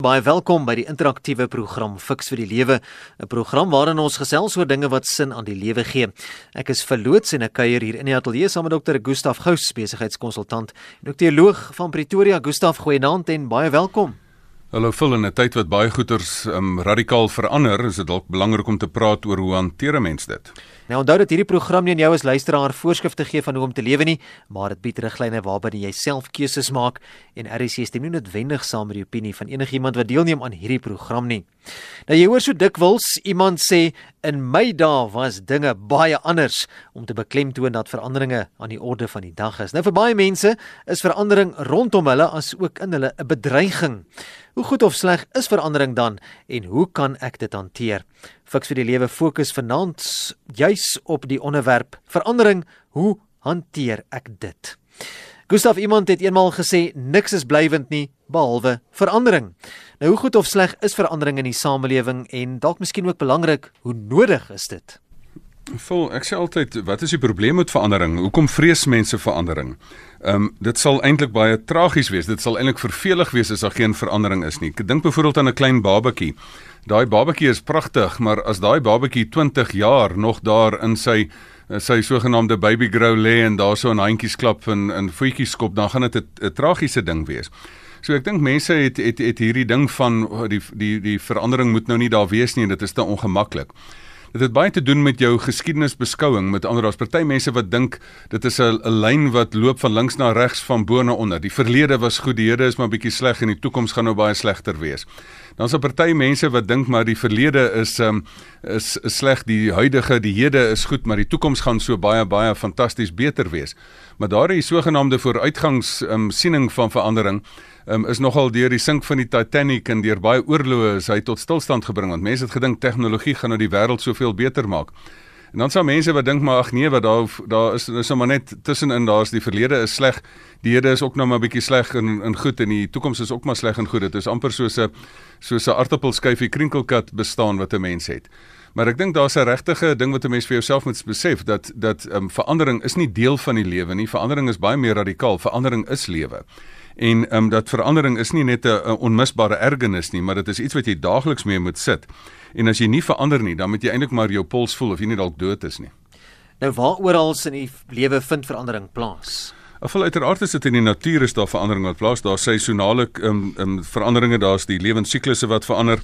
Baie welkom by die interaktiewe program Fix vir die Lewe, 'n program waarin ons gesels oor dinge wat sin aan die lewe gee. Ek is verloots en ek kuier hier in die ateljee saam met dokter Gustaf Gous, besigheidskonsultant en ook teoloog van Pretoria. Gustaf, goeienaand en baie welkom. Hallo Phil, in 'n tyd wat baie goeters um, radikaal verander, is dit dalk belangrik om te praat oor hoe hanteer 'n mens dit. Nou onthou dat hierdie program nie aan jou as luisteraar voorskrifte gee van hoe om te lewe nie, maar dit bied riglyne waarbinne jy self keuses maak en RC stem nie noodwendig saam met die opinie van enigiemand wat deelneem aan hierdie program nie. Nou jy hoor so dikwels iemand sê in my dae was dinge baie anders om te beklemtoon dat veranderinge aan die orde van die dag is. Nou vir baie mense is verandering rondom hulle as ook in hulle 'n bedreiging. Hoe goed of sleg is verandering dan en hoe kan ek dit hanteer? Fiks vir die lewe fokus vanaand juis op die onderwerp verandering. Hoe hanteer ek dit? Gustav iemand het eenmaal gesê niks is blywend nie behalwe verandering. Nou hoe goed of sleg is verandering in die samelewing en dalk miskien ook belangrik, hoe nodig is dit? Vol, ek sê altyd, wat is die probleem met verandering? Hoekom vrees mense verandering? Ehm um, dit sal eintlik baie tragies wees. Dit sal eintlik vervelig wees as daar geen verandering is nie. Ek dink byvoorbeeld aan 'n klein babatjie. Daai babatjie is pragtig, maar as daai babatjie 20 jaar nog daar in sy sy sogenaamde baby grow lê en daar so 'n handjies klap en en voetjies skop, dan gaan dit 'n tragiese ding wees. So ek dink mense het het het hierdie ding van die die die verandering moet nou nie daar wees nie en dit is te ongemaklik. Dit het baie te doen met jou geskiedenisbeskouing. Met ander woorde, party mense wat dink dit is 'n lyn wat loop van links na regs van bo na onder. Die verlede was goed, die hede is maar bietjie sleg en die toekoms gaan nou baie slegter wees. Dan's 'n party mense wat dink maar die verlede is um, is, is sleg, die huidige, die hede is goed, maar die toekoms gaan so baie baie fantasties beter wees. Maar daardie sogenaamde vooruitgangs um, siening van verandering um, is nogal deur die sink van die Titanic en deur baie oorloë is hy tot stilstand gebring want mense het gedink tegnologie gaan nou die wêreld soveel beter maak. En dan sou mense wat dink maar ag nee wat daar daar is is nou maar net tussenin daar's die verlede is sleg, die hede is ook nou maar bietjie sleg en en goed en die toekoms is ook maar sleg en goed. Dit is amper soos 'n soos 'n aartappelskyfie krinkelkat bestaan wat 'n mens het. Maar ek dink daar's 'n regtige ding wat 'n mens vir jouself moet besef dat dat um, verandering is nie deel van die lewe nie. Verandering is baie meer radikaal. Verandering is lewe en ehm um, dat verandering is nie net 'n onmisbare ergernis nie, maar dit is iets wat jy daagliks mee moet sit. En as jy nie verander nie, dan moet jy eintlik maar jou pols voel of jy nie dalk dood is nie. Nou waaroral in die lewe vind verandering plaas? Afval uiteraard is dit in die natuur is daar verandering wat plaas, daar seisonale ehm um, um, veranderinge, daar's die lewensiklusse wat verander.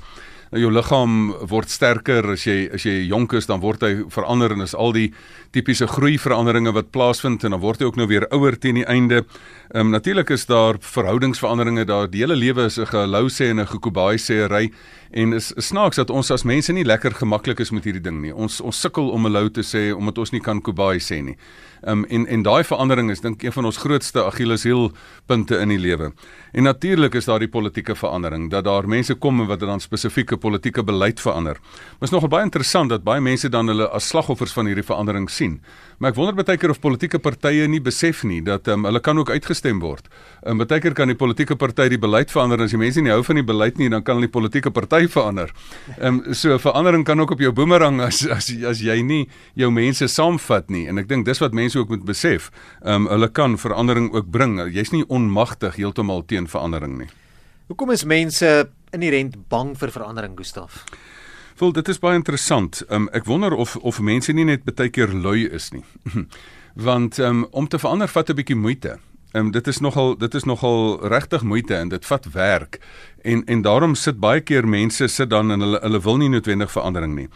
Nou, jou liggaam word sterker as jy as jy jonk is dan word hy verander en is al die tipiese groeiveranderinge wat plaasvind en dan word jy ook nou weer ouer teen die einde. Ehm um, natuurlik is daar verhoudingsveranderinge daar. Die hele lewe is 'n gelou sê en 'n gekobaai sêery en is, snaaks dat ons as mense nie lekker gemaklik is met hierdie ding nie. Ons ons sukkel om 'n lou te sê omdat ons nie kan kobaai sê nie. Ehm um, en en daai verandering is dink een van ons grootste Achilleshiel punte in die lewe. En natuurlik is daar die politieke verandering dat daar mense kom wat dan spesifieke politieke beleid verander. Maar is nogal baie interessant dat baie mense dan hulle as slagoffers van hierdie verandering sien. Maar ek wonder baie keer of politieke partye nie besef nie dat um, hulle kan ook uitgestem word. En um, baie keer kan die politieke party die beleid verander en as die mense nie hou van die beleid nie, dan kan hulle die politieke party verander. Ehm um, so verandering kan ook op jou boomerang as as as jy nie jou mense saamvat nie. En ek dink dis wat mense ook moet besef. Ehm um, hulle kan verandering ook bring. Jy's nie onmagtig heeltemal teen verandering nie. Hoekom is mense inherënt bang vir verandering, Gustaf? Wel, dit is baie interessant. Um, ek wonder of of mense nie net baie keer lui is nie. Want um, om te verander vat 'n bietjie moeite. Um, dit is nogal dit is nogal regtig moeite en dit vat werk. En en daarom sit baie keer mense sit dan en hulle hulle wil nie noodwendig verandering nie.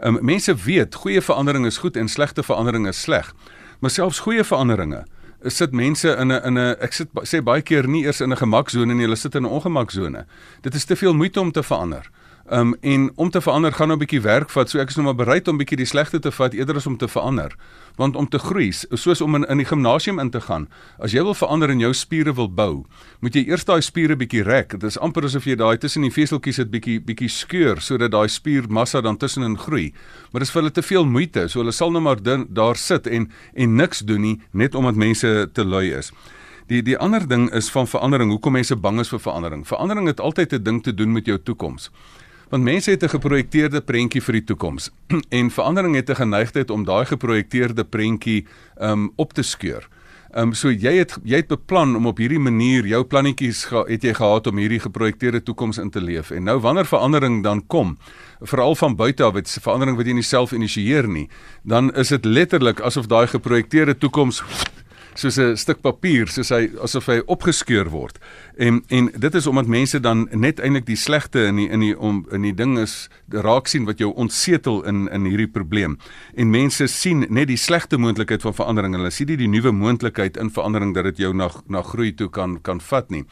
Um, mense weet goeie verandering is goed en slegte verandering is sleg. Maar selfs goeie veranderinge sit mense in 'n in 'n ek sit sê baie keer nie eers in 'n gemaksone nie, hulle sit in 'n ongemaksone. Dit is te veel moeite om te verander. Um en om te verander gaan nou 'n bietjie werk vat. So ek is nou maar bereid om bietjie die slegte te vat eerder as om te verander. Want om te groei, soos om in, in die gimnasium in te gaan, as jy wil verander en jou spiere wil bou, moet jy eers daai spiere bietjie rek. Dit is amper asof jy daai tussen die veseltjies het bietjie bietjie skeur sodat daai spiermassa dan tussenin groei. Maar dit is vir hulle te veel moeite. So hulle sal nou maar daar sit en en niks doen nie net omdat mense te lui is. Die die ander ding is van verandering. Hoekom mense bang is vir verandering? Verandering het altyd 'n ding te doen met jou toekoms. Want mense het 'n geprojekteerde prentjie vir die toekoms en verandering het 'n geneigtheid om daai geprojekteerde prentjie um op te skeur. Ehm um, so jy het jy het beplan om op hierdie manier jou plannetjies het jy gehad om hierdie geprojekteerde toekoms in te leef. En nou wanneer verandering dan kom, veral van buite af, dit verandering wat jy nie self initieer nie, dan is dit letterlik asof daai geprojekteerde toekoms soos 'n stuk papier, soos hy asof hy opgeskeur word. En en dit is omdat mense dan net eintlik die slegte in die in die om in die ding is raak sien wat jou ontsetel in in hierdie probleem. En mense sien net die slegte moontlikheid van verandering. Hulle sien nie die nuwe moontlikheid in verandering dat dit jou na na groei toe kan kan vat nie.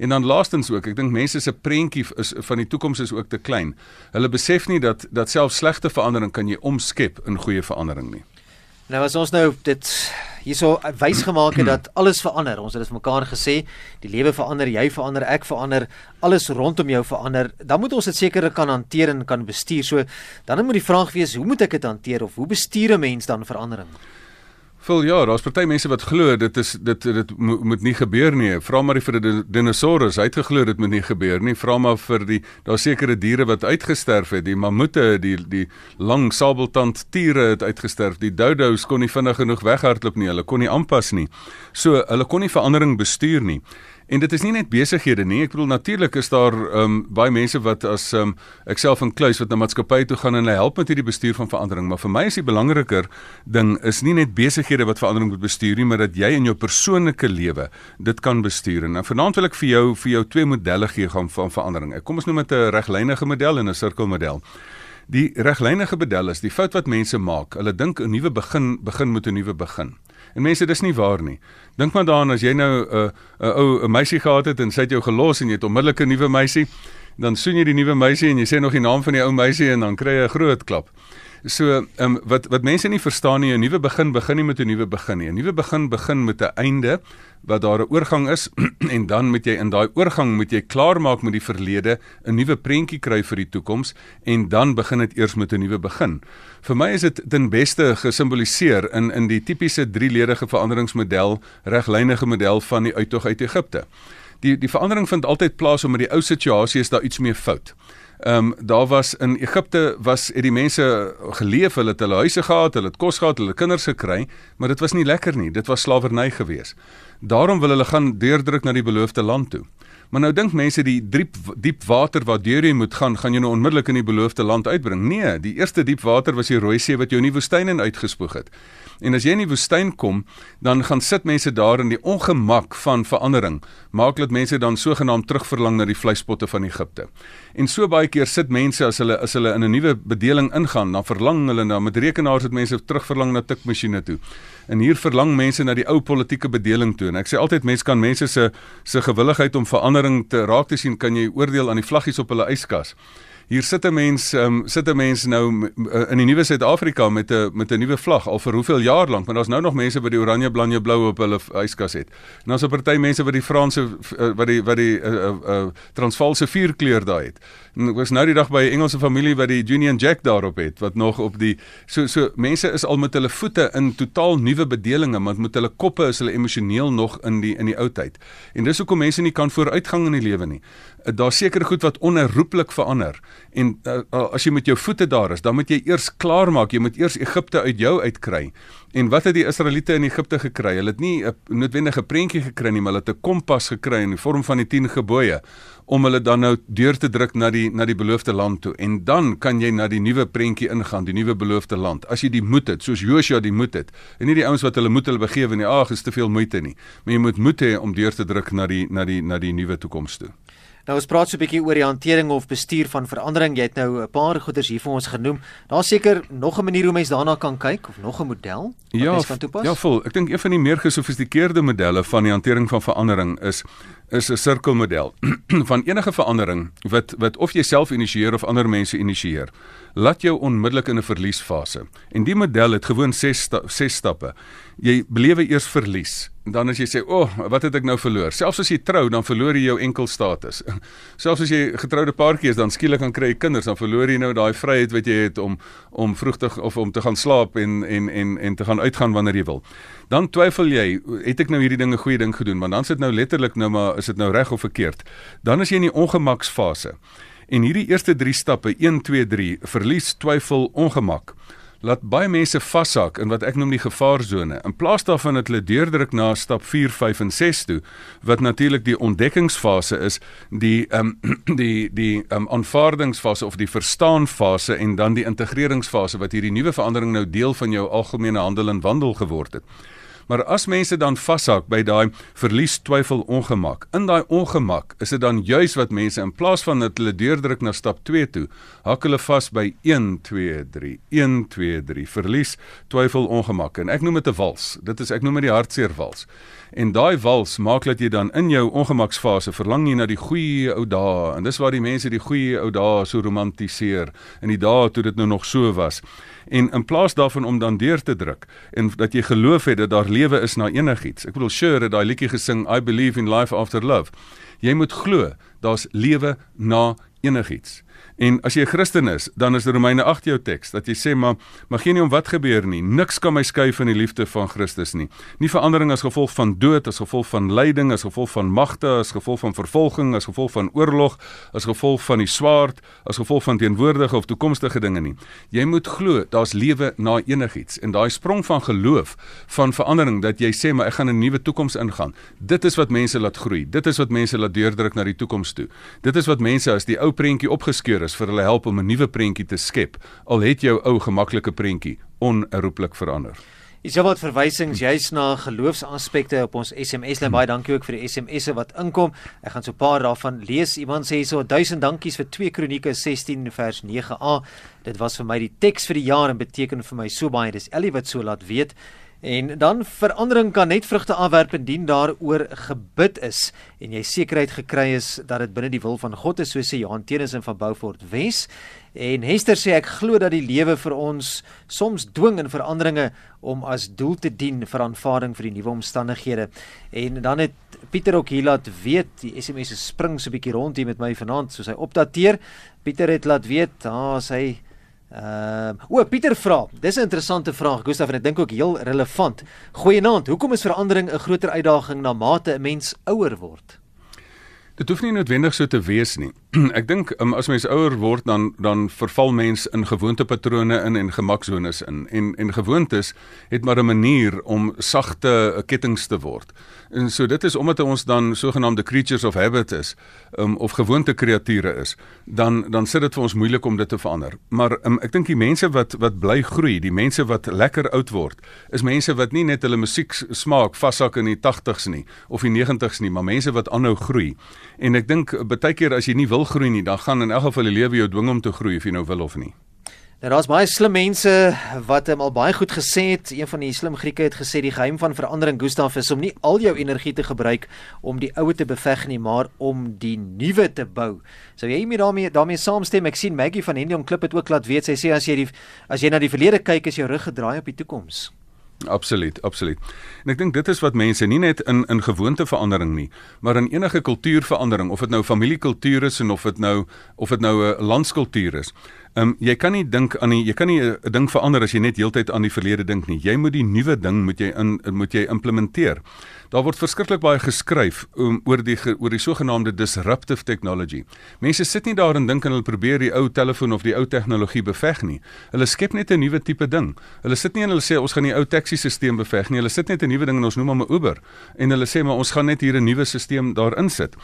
En dan laastens ook, ek dink mense se prentjie is van die toekoms is ook te klein. Hulle besef nie dat dat selfs slegte verandering kan jy omskep in goeie verandering nie. Nou as ons nou dit hierso wys gemaak het dat alles verander. Ons het dit vir mekaar gesê, die lewe verander, jy verander, ek verander, alles rondom jou verander. Dan moet ons dit seker kan hanteer en kan bestuur. So dan moet die vraag wees, hoe moet ek dit hanteer of hoe bestuur 'n mens dan verandering? Vol ja, daar's party mense wat glo dit is dit dit mo moet nie gebeur nie. Vra maar vir die dinosourus, hy het geglo dit moet nie gebeur nie. Vra maar vir die daar sekere diere wat uitgesterf het, die mammoete, die die lang sabeltand tiere het uitgesterf. Die dodos kon nie vinnig genoeg weghardloop nie. Hulle kon nie aanpas nie. So, hulle kon nie verandering bestuur nie. En dit is nie net besighede nie. Ek bedoel natuurlik is daar ehm um, baie mense wat as ehm um, ek self in kluis wat na maatskappye toe gaan en hulle help met hierdie bestuur van verandering, maar vir my is die belangriker ding is nie net besighede wat verandering moet bestuur nie, maar dat jy in jou persoonlike lewe dit kan bestuur. En vanaand wil ek vir jou vir jou twee modelle gee gaan van verandering. Ek kom ons noem dit 'n reglynige model en 'n sirkelmodel. Die reglynige model is die fout wat mense maak. Hulle dink 'n nuwe begin begin met 'n nuwe begin. En mense, dis nie waar nie. Dink maar daaraan as jy nou 'n uh, 'n ou 'n meisie gehad het en sy het jou gelos en jy het onmiddellik 'n nuwe meisie, dan soen jy die nuwe meisie en jy sê nog die naam van die ou meisie en dan kry jy 'n groot klap. So, ehm um, wat wat mense nie verstaan nie, 'n nuwe begin begin nie met 'n nuwe begin nie. 'n Nuwe begin begin met 'n einde wat daar 'n oorgang is en dan moet jy in daai oorgang moet jy klaarmaak met die verlede, 'n nuwe prentjie kry vir die toekoms en dan begin dit eers met 'n nuwe begin. Vir my is dit ten beste gesimboliseer in in die tipiese drieledige veranderingsmodel, reglynige model van die uittog uit Egipte. Die die verandering vind altyd plaas omdat die ou situasie is daar iets meer fout. Ehm um, daar was in Egipte was het die mense geleef, hulle het hulle huise gehad, hulle het kos gehad, hulle kinders gekry, maar dit was nie lekker nie. Dit was slawerny geweest. Daarom wil hulle gaan deurdruk na die beloofde land toe. Maar nou dink mense die diep diep water wat deur jy moet gaan, gaan jy nou onmiddellik in die beloofde land uitbring. Nee, die eerste diep water was die Rooi See wat jou in die woestyn in uitgespoeg het. En as jy in die woestyn kom, dan gaan sit mense daar in die ongemak van verandering. Maak dat mense dan sogenaamd terugverlang na die vleispotte van Egipte. En so baie keer sit mense as hulle as hulle in 'n nuwe bedeling ingaan, dan verlang hulle na met rekenaars het mense terugverlang na tikmasjiene toe. En hier verlang mense na die ou politieke bedeling toe. En ek sê altyd mense kan mense se se gewilligheid om verandering te raak te sien, kan jy oordeel aan die vlaggies op hulle yskas. Hier sit 'n mens, um, sit 'n mens nou uh, in die nuwe Suid-Afrika met 'n met 'n nuwe vlag al vir hoeveel jaar lank, maar daar's nou nog mense wat die oranje, blanje, blou op hulle yskas het. En daar's 'n party mense wat die Franse uh, wat die wat die uh, uh, uh, Transvaalse vierkleur daai het. En ek was nou die dag by 'n Engelse familie wat die Union Jack daarop het, wat nog op die so so mense is al met hulle voete in totaal nuwe bedelinge, maar met hulle koppe is hulle emosioneel nog in die in die ou tyd. En dis hoekom mense nie kan vooruitgang in die lewe nie. Daar's sekere goed wat onherroepelik verander. En uh, as jy met jou voete daar is, dan moet jy eers klaarmaak. Jy moet eers Egipte uit jou uitkry. En wat het die Israeliete in Egipte gekry? Hulle het nie 'n noodwendige prentjie gekry nie, maar hulle het 'n kompas gekry in die vorm van die 10 gebooie om hulle dan nou deur te druk na die na die beloofde land toe. En dan kan jy na die nuwe prentjie ingaan, die nuwe beloofde land. As jy die moed het, soos Joshua die moed het. En nie die ouens wat hulle moed hulle begewe nie. Ag, is te veel moeite nie. Maar jy moet moed hê om deur te druk na die na die na die nuwe toekoms toe. Nou ons praat so 'n bietjie oor die hantering of bestuur van verandering. Jy het nou 'n paar goeders hier vir ons genoem. Daar's seker nog 'n manier hoe mens daarna kan kyk of nog 'n model wat ja, mens kan toepas. Ja, vol. Ek dink een van die meer gesofistikeerde modelle van die hantering van verandering is is 'n sirkelmodel van enige verandering wat wat of jy self initieer of ander mense initieer. Laat jou onmiddellik in 'n verliesfase. En die model het gewoon 6 sta 6 stappe. Jy belewe eers verlies. Dan as jy sê, "O, oh, wat het ek nou verloor?" Selfs as jy trou, dan verloor jy jou enkel status. Selfs as jy getroude paartjie is, dan skielik kan kry jy kinders, dan verloor jy nou daai vryheid wat jy het om om vroegtig of om te gaan slaap en en en en te gaan uitgaan wanneer jy wil. Dan twyfel jy, het ek nou hierdie ding 'n goeie ding gedoen? Want dan sit nou letterlik nou maar is dit nou reg of verkeerd? Dan is jy in die ongemaksfase. En hierdie eerste 3 stappe 1 2 3 verlies, twyfel, ongemak laat baie mense vashak in wat ek noem die gevaarsone. In plaas daarvan dat hulle deurdruk na stap 4, 5 en 6 toe, wat natuurlik die ontdekkingsfase is, die ehm um, die die ehm um, aanvaardingsfase of die verstaanfase en dan die integreringsfase wat hierdie nuwe verandering nou deel van jou algemene handel en wandel geword het. Maar as mense dan vashak by daai verlies, twyfel, ongemak, in daai ongemak, is dit dan juis wat mense in plaas van dat hulle deurdruk na stap 2 toe, hak hulle vas by 1 2 3, 1 2 3, verlies, twyfel, ongemak. En ek noem dit 'n wals. Dit is ek noem dit die hartseer wals. En daai wals maak dat jy dan in jou ongemaksfase verlang jy na die goeie ou dae. En dis waar die mense die goeie ou dae so romantiseer in die dae toe dit nou nog so was en in plaas daarvan om dan deur te druk en dat jy geloof het dat daar lewe is na enigiets. Ek bedoel sure het daai liedjie gesing I believe in life after love. Jy moet glo daar's lewe na enigiets. En as jy 'n Christen is, dan is Romeine 8 jou teks dat jy sê maar mag geen nie om wat gebeur nie. Niks kan my skei van die liefde van Christus nie. Nie verandering as gevolg van dood, as gevolg van lyding, as gevolg van magte, as gevolg van vervolging, as gevolg van oorlog, as gevolg van die swaard, as gevolg van teenwoordige of toekomstige dinge nie. Jy moet glo daar's lewe na enigiets en daai sprong van geloof van verandering dat jy sê maar ek gaan 'n nuwe toekoms ingaan. Dit is wat mense laat groei. Dit is wat mense laat deurdruk na die toekoms toe. Dit is wat mense as die ou prentjie opgeskeur is vir hulle help om 'n nuwe prentjie te skep. Al het jou ou gemaklike prentjie onherroepelik verander. Is jy wat verwysings juis na geloofsaspekte op ons SMS lyn baie dankie ook vir die SMS'e wat inkom. Ek gaan so 'n paar daarvan lees. Iemand sê hierso 1000 dankies vir 2 Kronieke 16 vers 9a. Dit was vir my die teks vir die jaar en beteken vir my so baie. Dis Ellie wat so laat weet. En dan verandering kan net vrugte afwerp indien daaroor gebid is en jy sekerheid gekry is dat dit binne die wil van God is, so sê Johan Tenus in van Beaufort Wes. En Hester sê ek glo dat die lewe vir ons soms dwing in veranderinge om as doel te dien vir aanvaarding vir die nuwe omstandighede. En dan het Pieter ook hier laat weet, die SMS spring so 'n bietjie rond hier met my vanaand soos hy opdateer. Pieter het laat weet, ah, hy Ehm, uh, o, Pieter vra. Dis 'n interessante vraag, Gustaf, en ek dink ook heel relevant. Goeienaand. Hoekom is verandering 'n groter uitdaging na mate 'n mens ouer word? Dit hoef nie noodwendig so te wees nie. ek dink um, as mens ouer word dan dan verval mens in gewoontepatrone in en gemaksones in. En en gewoontes het maar 'n manier om sagte kettinge te word. En so dit is omdat ons dan sogenaamde creatures of habit is, um, of gewoonte kreature is, dan dan sit dit vir ons moeilik om dit te verander. Maar um, ek dink die mense wat wat bly groei, die mense wat lekker oud word, is mense wat nie net hulle musiek smaak vashak in die 80's nie of die 90's nie, maar mense wat aanhou groei. En ek dink baie keer as jy nie wil groei nie, dan gaan in elk geval die lewe jou dwing om te groei of jy nou wil of nie. Nou daar's baie slim mense wat hom al baie goed gesê het. Een van die slim Grieke het gesê die geheim van verandering Gustaf is om nie al jou energie te gebruik om die ou te beveg nie, maar om die nuwe te bou. Sou jy hiermee daarmee daarmee saamstem? Ek sien Maggie van Hendion Klip het ook laat weet sy sê as jy die as jy na die verlede kyk is jou rug gedraai op die toekoms. Absoluut, absoluut. En ek dink dit is wat mense nie net in in gewoonteverandering nie, maar in enige kultuurverandering, of dit nou familiekultuur is en of dit nou of dit nou 'n landskultuur is. Ehm um, jy kan nie dink aan die jy kan nie 'n ding verander as jy net heeltyd aan die verlede dink nie. Jy moet die nuwe ding moet jy in moet jy implementeer. Daar word verskriklik baie geskryf um, oor die oor die sogenaamde disruptive technology. Mense sit nie daar en dink en hulle probeer die ou telefoon of die ou tegnologie beveg nie. Hulle skep net 'n nuwe tipe ding. Hulle sit nie en hulle sê ons gaan die ou taxi-stelsel beveg nie. Hulle sit net 'n nuwe ding en ons noem hom 'n Uber en hulle sê maar ons gaan net hier 'n nuwe stelsel daarin sit.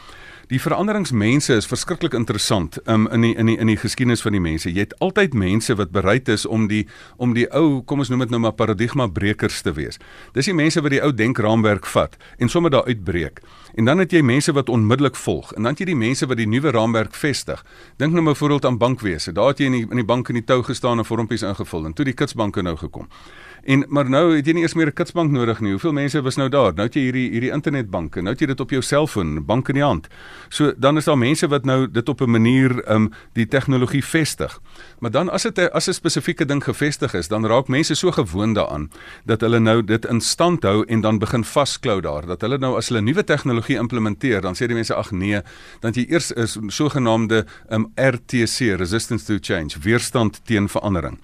Die veranderingsmense is verskriklik interessant um, in die in die in die geskiedenis van die mense. Jy het altyd mense wat bereid is om die om die ou, kom ons noem dit nou maar paradigma brekers te wees. Dis die mense wat die ou denkraamwerk vat en sommer daar uitbreek. En dan het jy mense wat onmiddellik volg en dan het jy die mense wat die nuwe raamwerk vestig. Dink nou byvoorbeeld aan bankwese. Daar het jy in die in die bank in die tou gestaan en vormpies ingevul en toe die kitsbanke nou gekom. En maar nou het jy nie eers meer 'n kitsbank nodig nie. Hoeveel mense was nou daar? Nou het jy hierdie hierdie internetbanke. Nou het jy dit op jou selfoon, bank in die hand. So dan is daar mense wat nou dit op 'n manier um die tegnologie vestig. Maar dan as dit as 'n spesifieke ding gevestig is, dan raak mense so gewoond daaraan dat hulle nou dit in stand hou en dan begin vasklou daar. Dat hulle nou as hulle nuwe tegnologie implementeer, dan sê die mense ag nee, dan jy eers is sogenaamde um RTC, resistance to change, weerstand teen verandering.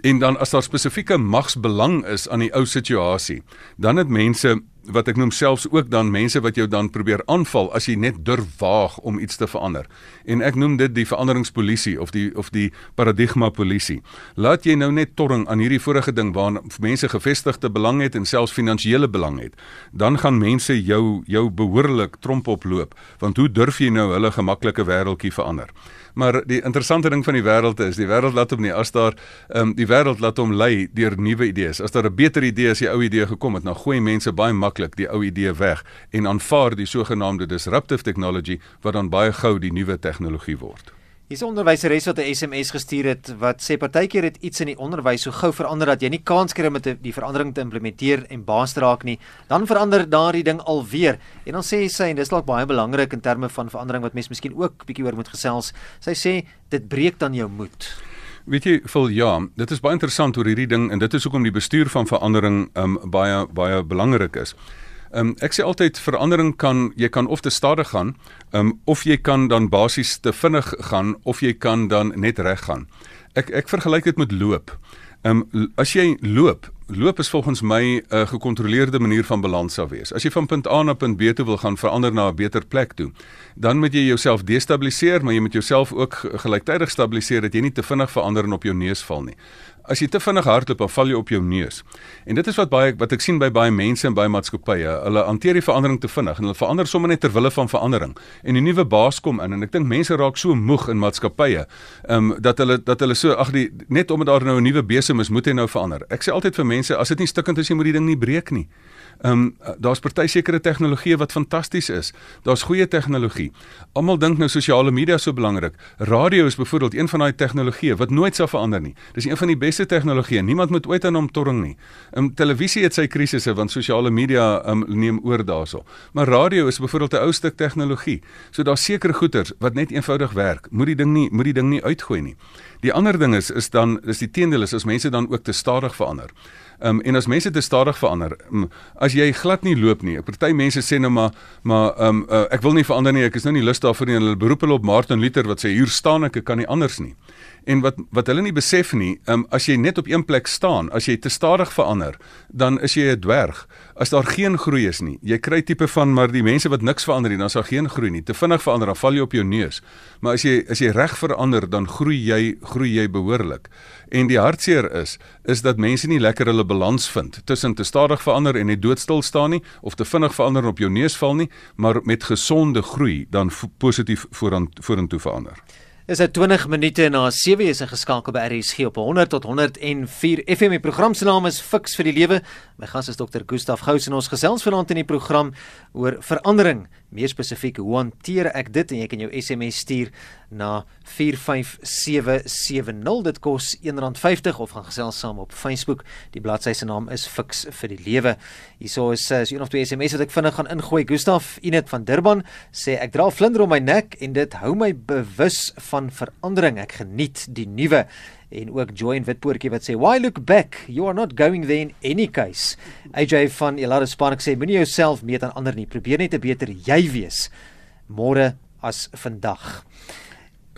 En dan as daar spesifieke magsbelang is aan die ou situasie, dan het mense wat ek noem selfs ook dan mense wat jou dan probeer aanval as jy net durf waag om iets te verander. En ek noem dit die veranderingspolisie of die of die paradigma polisie. Laat jy nou net torring aan hierdie vorige ding waar mense gevestigde belang het en selfs finansiële belang het, dan gaan mense jou jou behoorlik tromp oploop want hoe durf jy nou hulle gemaklike wêreldjie verander? Maar die interessante ding van die wêreld is, die wêreld laat hom nie as daar ehm um, die wêreld laat hom lei deur nuwe idees. As daar 'n beter idee as die ou idee gekom het, dan gooi mense baie maklik die ou idee weg en aanvaar die sogenaamde disruptive technology wat dan baie gou die nuwe tegnologie word. Hier's 'n onderwyseres wat 'n SMS gestuur het wat sê partykeer het iets in die onderwys so gou verander dat jy nie kans kry om die verandering te implementeer en baas te raak nie. Dan verander daardie ding alweer. En dan sê sy en dis dalk baie belangrik in terme van verandering wat mens miskien ook bietjie oor moet gesels. Sy sê dit breek dan jou moed. Weet jy, vol ja, dit is baie interessant oor hierdie ding en dit is hoekom die bestuur van verandering um baie baie belangrik is. Um, ek sê altyd verandering kan jy kan of te stadig gaan, um, of jy kan dan basies te vinnig gaan of jy kan dan net reg gaan. Ek ek vergelyk dit met loop. Um, as jy loop, loop is volgens my 'n uh, gekontroleerde manier van balans sou wees. As jy van punt A na punt B toe wil gaan verander na 'n beter plek toe, dan moet jy jouself destabiliseer, maar jy moet jouself ook gelyktydig stabiliseer dat jy nie te vinnig verander en op jou neus val nie as jy te vinnig hardloop, dan val jy op jou neus. En dit is wat baie wat ek sien by baie mense en baie maatskappye. Hulle hanteer die verandering te vinnig en hulle verander sommer net ter wille van verandering. En 'n nuwe baas kom in en ek dink mense raak so moeg in maatskappye, ehm um, dat hulle dat hulle so ag die net omdat daar nou 'n nuwe besem is, moet hy nou verander. Ek sê altyd vir mense, as dit nie stikkend is, jy moet die ding nie breek nie. Ehm um, daar's party sekere tegnologie wat fantasties is. Daar's goeie tegnologie. Almal dink nou sosiale media so belangrik. Radio is byvoorbeeld een van daai tegnologieë wat nooit sal verander nie. Dis een van die beste tegnologieë. Niemand moet ooit aan hom torring nie. Ehm um, televisie het sy krisisse want sosiale media ehm um, neem oor daarso. Maar radio is byvoorbeeld 'n ou stuk tegnologie. So daar's sekere goeters wat net eenvoudig werk. Moet die ding nie moet die ding nie uitgooi nie. Die ander ding is is dan is die teendeel is as mense dan ook te stadig verander. Ehm um, en as mense te stadig verander, um, as jy glad nie loop nie. Party mense sê nou maar maar ehm um, uh, ek wil nie verander nie. Ek is nou nie lus daarvoor nie. Hulle beroep hulle op Martin Luther wat sê hier staan ek, ek kan nie anders nie. En wat wat hulle nie besef nie, um, as jy net op een plek staan, as jy te stadig verander, dan is jy 'n dwerg. As daar geen groei is nie, jy kry tipe van maar die mense wat niks verander nie, dan sal geen groei nie. Te vinnig verander, dan val jy op jou neus. Maar as jy as jy reg verander, dan groei jy groei jy behoorlik. En die hartseer is is dat mense nie lekker hulle balans vind tussen te stadig verander en net doodstil staan nie of te vinnig verander en op jou neus val nie, maar met gesonde groei dan positief vorentoe vorentoe verander. Is dit 20 minute na 7 is geskakel by RSG op 100 tot 104 FM. Die program se naam is Fix vir die Lewe. My gas is Dr. Gustaf Gous en ons gesels vanaand in die program oor verandering Meer spesifiek, hoe hanteer ek dit en jy kan jou SMS stuur na 45770. Dit kos R1.50 of gaan gesels saam op Facebook. Die bladsy se naam is Fix vir die Lewe. Hierso is eh, is een of twee SMS wat ek vinnig gaan ingooi. Gustaf Inet van Durban sê ek dra vlinder om my nek en dit hou my bewus van verandering. Ek geniet die nuwe en ook Join Witpoortjie wat sê why look back you are not going there in any case AJ van Elada Spark sê moenie jouself meet aan ander nie probeer net 'n beter jy wees môre as vandag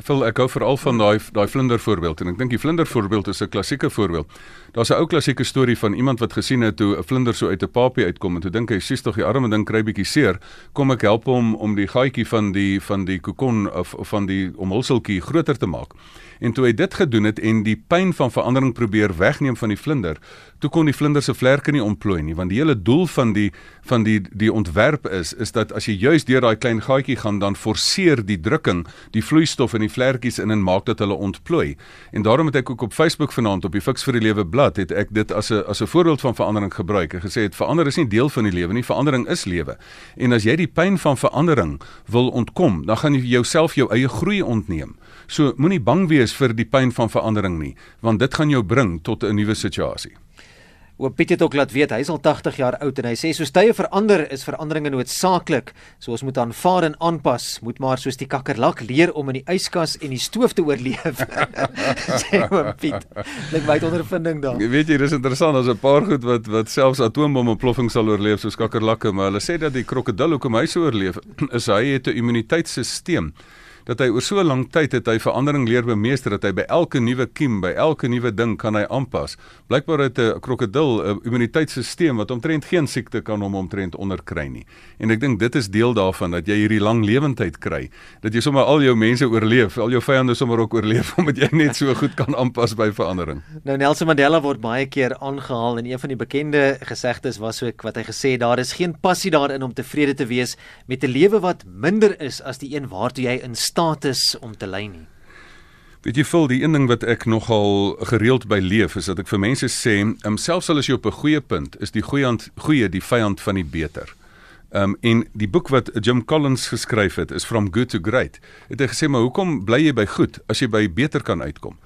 Phil ek hou veral van daai daai vlinder voorbeeld en ek dink die vlinder voorbeeld is 'n klassieke voorbeeld. Daar's 'n ou klassieke storie van iemand wat gesien het hoe 'n vlinder so uit 'n papie uitkom en toe dink hy sies tog die arme ding kry bietjie seer. Kom ek help hom om die gaatjie van die van die kokon of, of van die omhulseltjie groter te maak. En toe hy dit gedoen het en die pyn van verandering probeer wegneem van die vlinder, toe kon die vlinder se vlerke nie ontplooi nie, want die hele doel van die van die die ontwerp is is dat as jy juis deur daai klein gaatjie gaan dan forceer die drukking die vloeistof in die vlerkies in en maak dat hulle ontplooi. En daarom het ek ook op Facebook vanaand op die Fix vir die Lewe blad het ek dit as 'n as 'n voorbeeld van verandering gebruik en gesê het verander is nie deel van die lewe nie, verandering is lewe. En as jy die pyn van verandering wil ontkom, dan gaan jy jouself jou eie groei ontneem. So moenie bang wees vir die pyn van verandering nie, want dit gaan jou bring tot 'n nuwe situasie. Oom Piet het ook laat weet hy is al 80 jaar oud en hy sê soos tye verander is veranderinge noodsaaklik. So ons moet aanvaar en aanpas, moet maar soos die kakkerlak leer om in die yskas en die stoof te oorleef. sê oom Piet. Dit wyd ondervinding daar. Weet jy, dis interessant, daar's 'n paar goed wat wat selfs atoombomontploffing sal oorleef soos kakkerlakke, maar hulle sê dat die krokodil hoekom hy so oorleef is hy het 'n immuniteitstelsel dat hy oor so 'n lang tyd het hy verandering leer bemeester dat hy by elke nuwe kiem, by elke nuwe ding kan hy aanpas. Blykbaar het 'n krokodil 'n immuniteitstelsel wat omtrent geen siekte kan hom omtrent onderkry nie. En ek dink dit is deel daarvan dat jy hierdie lang lewendheid kry, dat jy sommer al jou mense oorleef, al jou vyande sommer ook oorleef omdat jy net so goed kan aanpas by verandering. Nou Nelson Mandela word baie keer aangehaal en een van die bekende gesegdes was ook wat hy gesê daar is geen passie daarin om tevrede te wees met 'n lewe wat minder is as die een waartoe jy in staat is om te lei nie. Weet jy vol die een ding wat ek nogal gereeld by leef is dat ek vir mense sê, um, selfs al is jy op 'n goeie punt, is die goeie goeie die vyand van die beter. Um en die boek wat Jim Collins geskryf het is From Good to Great. Het hy gesê maar hoekom bly jy by goed as jy by beter kan uitkom?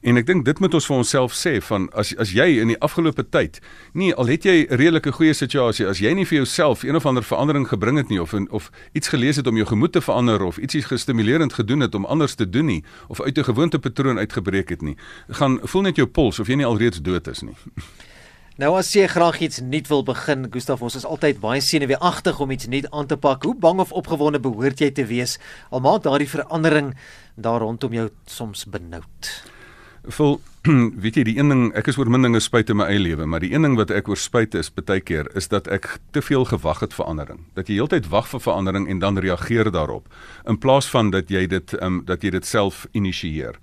En ek dink dit moet ons vir onsself sê van as as jy in die afgelope tyd nie al het jy 'n redelike goeie situasie as jy nie vir jouself een of ander verandering gebring het nie of of iets gelees het om jou gemoed te verander of ietsie gestimulerend gedoen het om anders te doen nie of uit 'n gewoontepatroon uitgebreek het nie gaan voel net jou pols of jy nie alreeds dood is nie Nou as jy graag iets nuut wil begin, Gustaf, ons is altyd baie senuweeagtig om iets nuut aan te pak. Hoe bang of opgewonde behoort jy te wees al maak daardie verandering daar rondom jou soms benoud? Vol weet jy die een ding ek is oor min dinge spyt in my eie lewe, maar die een ding wat ek oor spyt is baie keer is dat ek te veel gewag het vir verandering. Dat jy heeltyd wag vir verandering en dan reageer daarop in plaas van dat jy dit um, dat jy dit self initieer.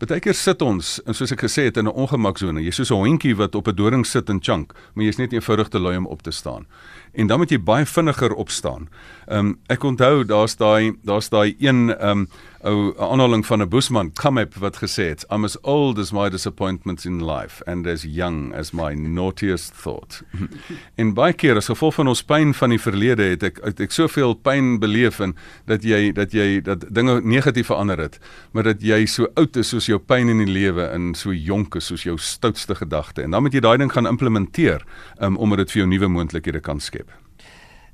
Partykeer sit ons, en soos ek gesê het, in 'n ongemaksones. Jy's soos 'n hondjie wat op 'n doring sit en chunk, maar jy's net eenvoudig te lui om op te staan. En dan moet jy baie vinniger opstaan. Ehm um, ek onthou daar's daai daar's daai een ehm um, ou aanhaling van 'n Boesman Kamep wat gesê het I'm as old as my disappointments in life and as young as my naughtiest thought. en baie keer as gevolg van ons pyn van die verlede het ek het ek soveel pyn beleef en dat jy dat jy dat dinge negatief verander het, maar dat jy so oud is soos jou pyn in die lewe en so jonk is soos jou stoutste gedagte. En dan moet jy daai ding gaan implementeer um, omdat dit vir jou nuwe moontlikhede kan skep.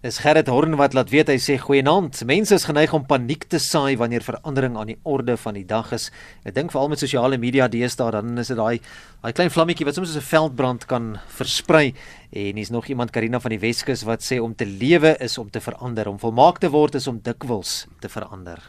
Dis Gerrit Horn wat laat weet hy sê goeienaand. Mense is geneig om paniek te saai wanneer verandering aan die orde van die dag is. Ek dink veral met sosiale media deesdae dan is dit daai daai klein vlammetjie wat soms soos 'n veldbrand kan versprei. En hier's nog iemand Karina van die Weskus wat sê om te lewe is om te verander, om volmaak te word is om dikwels te verander.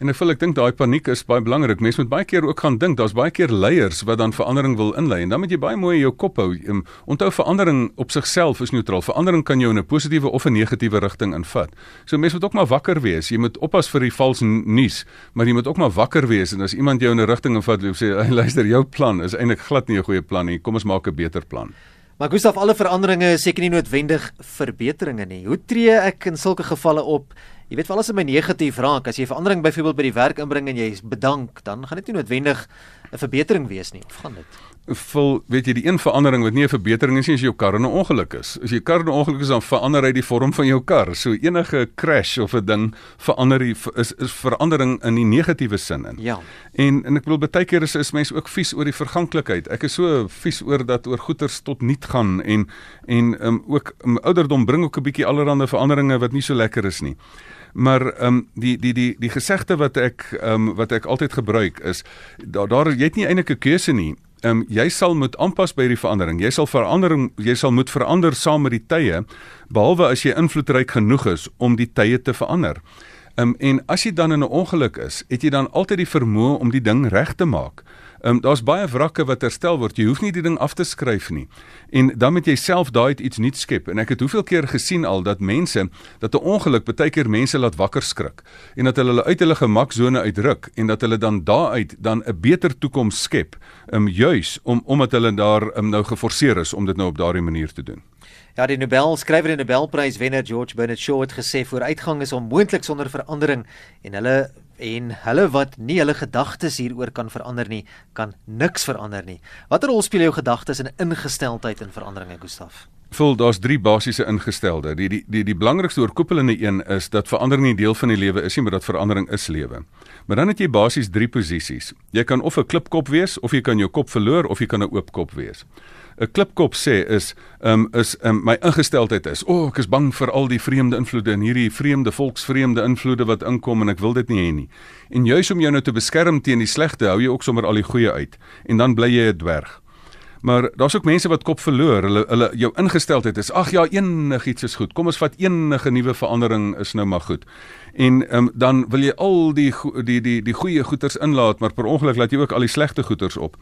En ek voel ek dink daai paniek is baie belangrik. Mense moet baie keer ook gaan dink, daar's baie keer leiers wat dan verandering wil inlei en dan moet jy baie mooi jou kop hou. Um, onthou verandering op sigself is neutraal. Verandering kan jou in 'n positiewe of 'n negatiewe rigting invat. So mense moet ook maar wakker wees. Jy moet oppas vir die vals nuus, maar jy moet ook maar wakker wees en as iemand jou in 'n rigting invat, sê hey, luister, jou plan is eintlik glad nie 'n goeie plan nie. Kom ons maak 'n beter plan. Maar Gustaf, alle veranderinge is seker nie noodwendig verbeteringe nie. Hoe tree ek in sulke gevalle op? Jy weet wel as dit my negatief raak, as jy verandering byvoorbeeld by die werk inbring en jy is bedank, dan gaan dit nie noodwendig 'n verbetering wees nie, of gaan dit? Vol, weet jy, die een verandering wat nie 'n verbetering is nie, is jou kar in 'n ongeluk is. As jou kar in 'n ongeluk is, dan verander hy die vorm van jou kar. So enige crash of 'n ding verander die is is verandering in die negatiewe sin in. Ja. En en ek bedoel baie keer is is mense ook vies oor die verganklikheid. Ek is so vies oor dat oor goeters tot niet gaan en en um, ook um, ouderdom bring ook 'n bietjie allerlei veranderinge wat nie so lekker is nie. Maar ehm um, die die die die gesegde wat ek ehm um, wat ek altyd gebruik is daar daar jy het nie eintlik 'n keuse nie. Ehm um, jy sal moet aanpas by die verandering. Jy sal verandering jy sal moet verander saam met die tye behalwe as jy invloedryk genoeg is om die tye te verander. Ehm um, en as jy dan in 'n ongeluk is, het jy dan altyd die vermoë om die ding reg te maak. Ehm um, daar's baie wrakke wat herstel word. Jy hoef nie die ding af te skryf nie. En dan moet jy self daai iets nuut skep. En ek het hoeveel keer gesien al dat mense dat 'n ongeluk baie keer mense laat wakker skrik en dat hulle hulle uit hulle gemaksone uitruk en dat hulle dan daaruit dan 'n beter toekoms skep. Ehm um, juis om omdat hulle daar um, nou geforseer is om dit nou op daardie manier te doen. Ja, die Nobel skrywer en Nobelprys wenner George Bernard Shaw het gesê vooruitgang is onmoontlik sonder verandering en hulle en hulle wat nie hulle gedagtes hieroor kan verander nie, kan niks verander nie. Watter rol speel jou gedagtes en ingesteldheid in veranderinge, Gustaf? Vol daar's drie basiese ingestelde. Die die die die belangrikste oorkoepelende een is dat verandering nie deel van die lewe is nie, maar dat verandering is lewe. Maar dan het jy basies drie posisies. Jy kan of 'n klipkop wees of jy kan jou kop verloor of jy kan 'n oop kop wees. 'n klipkop sê is um, is um, my ingesteldheid is o oh, ek is bang vir al die vreemde invloede en hierdie vreemde volksvreemde invloede wat inkom en ek wil dit nie hê nie. En juis om jou nou te beskerm teen die slegte, hou jy ook sommer al die goeie uit en dan bly jy 'n dwerg. Maar daar's ook mense wat kop verloor. Hulle hulle jou ingesteldheid is ag ja, enigiets is goed. Kom ons vat enige nuwe verandering is nou maar goed. En um, dan wil jy al die die die die goeie goeters inlaat, maar per ongeluk laat jy ook al die slegte goeters op.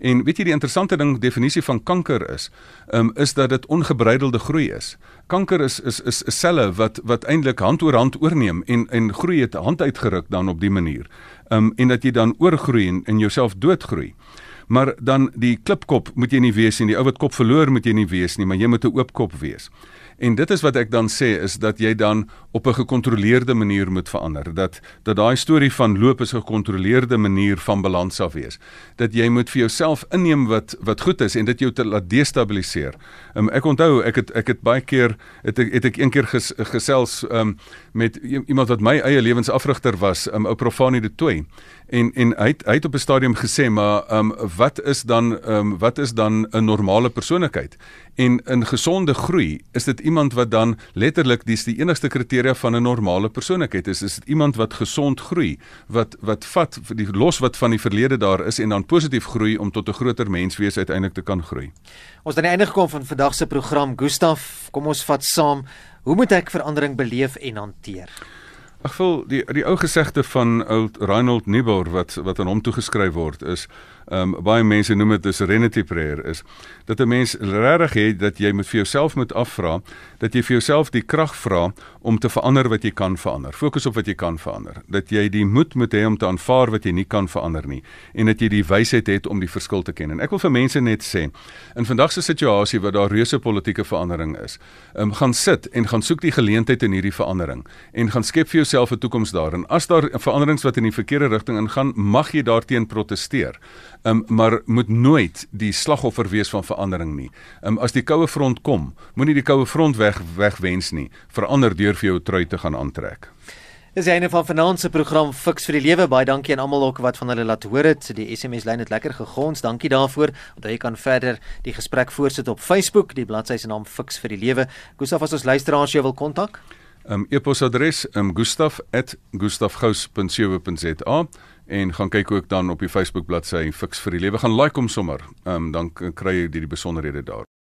En weet jy die interessante ding definisie van kanker is, um, is dat dit ongebreidelde groei is. Kanker is is is 'n selle wat wat eintlik hand oor hand oorneem en en groei het hand uitgeruk dan op die manier. Um en dat jy dan oorgroei en in jouself doodgroei. Maar dan die klipkop moet jy nie wees nie. Die ou wat kop verloor moet jy nie wees nie, maar jy moet 'n oop kop wees. En dit is wat ek dan sê is dat jy dan op 'n gekontroleerde manier moet verander. Dat dat daai storie van loop is 'n gekontroleerde manier van balans af wees. Dat jy moet vir jouself inneem wat wat goed is en dit jou te laat destabiliseer. Um, ek onthou ek het ek het baie keer het ek het ek een keer ges, gesels um, met iemand wat my eie lewensafrigter was, um, ou Profani de Tooi. En en hy het, hy het op 'n stadium gesê maar um, wat is dan um, wat is dan 'n normale persoonlikheid? En in gesonde groei is dit iemand wat dan letterlik dis die enigste kriteria van 'n normale persoonlikheid is is dit iemand wat gesond groei wat wat vat die los wat van die verlede daar is en dan positief groei om tot 'n groter mens wees uiteindelik te kan groei. Ons het aan die einde gekom van vandag se program Gustaf, kom ons vat saam, hoe moet ek verandering beleef en hanteer? Ag vol die die ou gesegde van ou Reinhold Niebuhr wat wat aan hom toegeskryf word is um, baie mense noem dit 'n serenity prayer is dat 'n mens regtig het dat jy moet vir jouself moet afvra dat jy vir jouself die krag vra om te verander wat jy kan verander. Fokus op wat jy kan verander. Dat jy die moed moet hê om te aanvaar wat jy nie kan verander nie en dat jy die wysheid het om die verskil te ken. En ek wil vir mense net sê in vandag se situasie waar daar reuse politieke verandering is, ehm um, gaan sit en gaan soek die geleentheid in hierdie verandering en gaan skep vir jouself 'n toekoms daar. En as daar veranderings wat in die verkeerde rigting ingaan, mag jy daarteen proteseer um, maar moet nooit die slagoffer wees van verandering nie. Um, as die koue front kom, moenie die koue front weg wegwens nie. Verander deur vir jou trui te gaan aantrek. Dis eene van vanaand se program Fix vir die Lewe. Baie dankie aan almal ook wat van hulle laat hoor het. Die SMS lyn het lekker gegons. Dankie daarvoor. Onthou jy kan verder die gesprek voortsit op Facebook. Die bladsy se naam Fix vir die Lewe. Gustaf as ons luisteraars jou wil kontak. Um e-posadres um gustaf@gustafgous.co.za en gaan kyk ook dan op die Facebook bladsy Fix vir die Lewe. Gaan like hom sommer. Ehm um, dan kry jy die besonderhede daar.